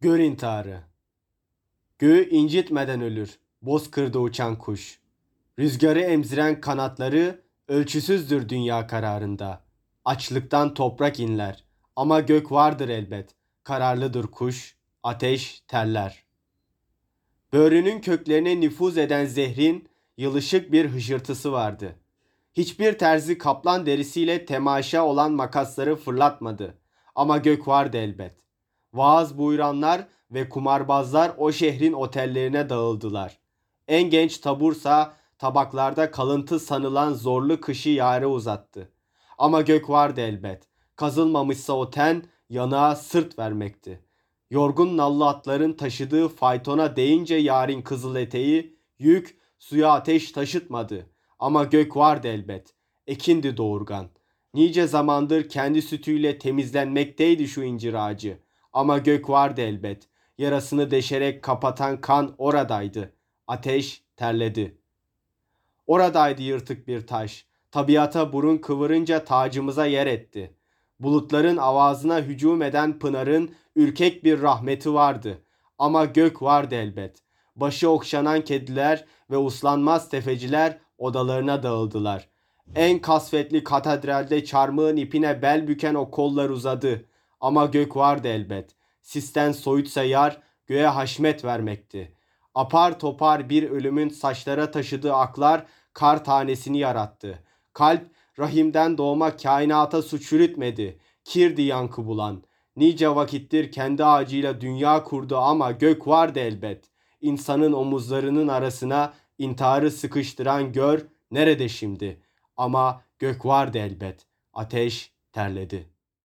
Gör intiharı. Göğü incitmeden ölür bozkırda uçan kuş. Rüzgarı emziren kanatları ölçüsüzdür dünya kararında. Açlıktan toprak inler ama gök vardır elbet. Kararlıdır kuş, ateş terler. Böğrünün köklerine nüfuz eden zehrin yılışık bir hışırtısı vardı. Hiçbir terzi kaplan derisiyle temaşa olan makasları fırlatmadı. Ama gök vardı elbet. Vaaz buyuranlar ve kumarbazlar o şehrin otellerine dağıldılar. En genç tabursa tabaklarda kalıntı sanılan zorlu kışı yare uzattı. Ama gök vardı elbet. Kazılmamışsa o ten yanağa sırt vermekti. Yorgun nallı atların taşıdığı faytona değince yarın kızıl eteği yük suya ateş taşıtmadı. Ama gök vardı elbet. Ekindi doğurgan. Nice zamandır kendi sütüyle temizlenmekteydi şu incir ağacı. Ama gök vardı elbet. Yarasını deşerek kapatan kan oradaydı. Ateş terledi. Oradaydı yırtık bir taş. Tabiata burun kıvırınca tacımıza yer etti. Bulutların avazına hücum eden pınarın ürkek bir rahmeti vardı. Ama gök vardı elbet. Başı okşanan kediler ve uslanmaz tefeciler odalarına dağıldılar. En kasvetli katedralde çarmığın ipine bel büken o kollar uzadı. Ama gök vardı elbet. Sisten soyutsa yar göğe haşmet vermekti. Apar topar bir ölümün saçlara taşıdığı aklar kar tanesini yarattı. Kalp rahimden doğma kainata suç yürütmedi. Kirdi yankı bulan. Nice vakittir kendi ağacıyla dünya kurdu ama gök vardı elbet. İnsanın omuzlarının arasına intiharı sıkıştıran gör nerede şimdi? Ama gök vardı elbet. Ateş terledi.''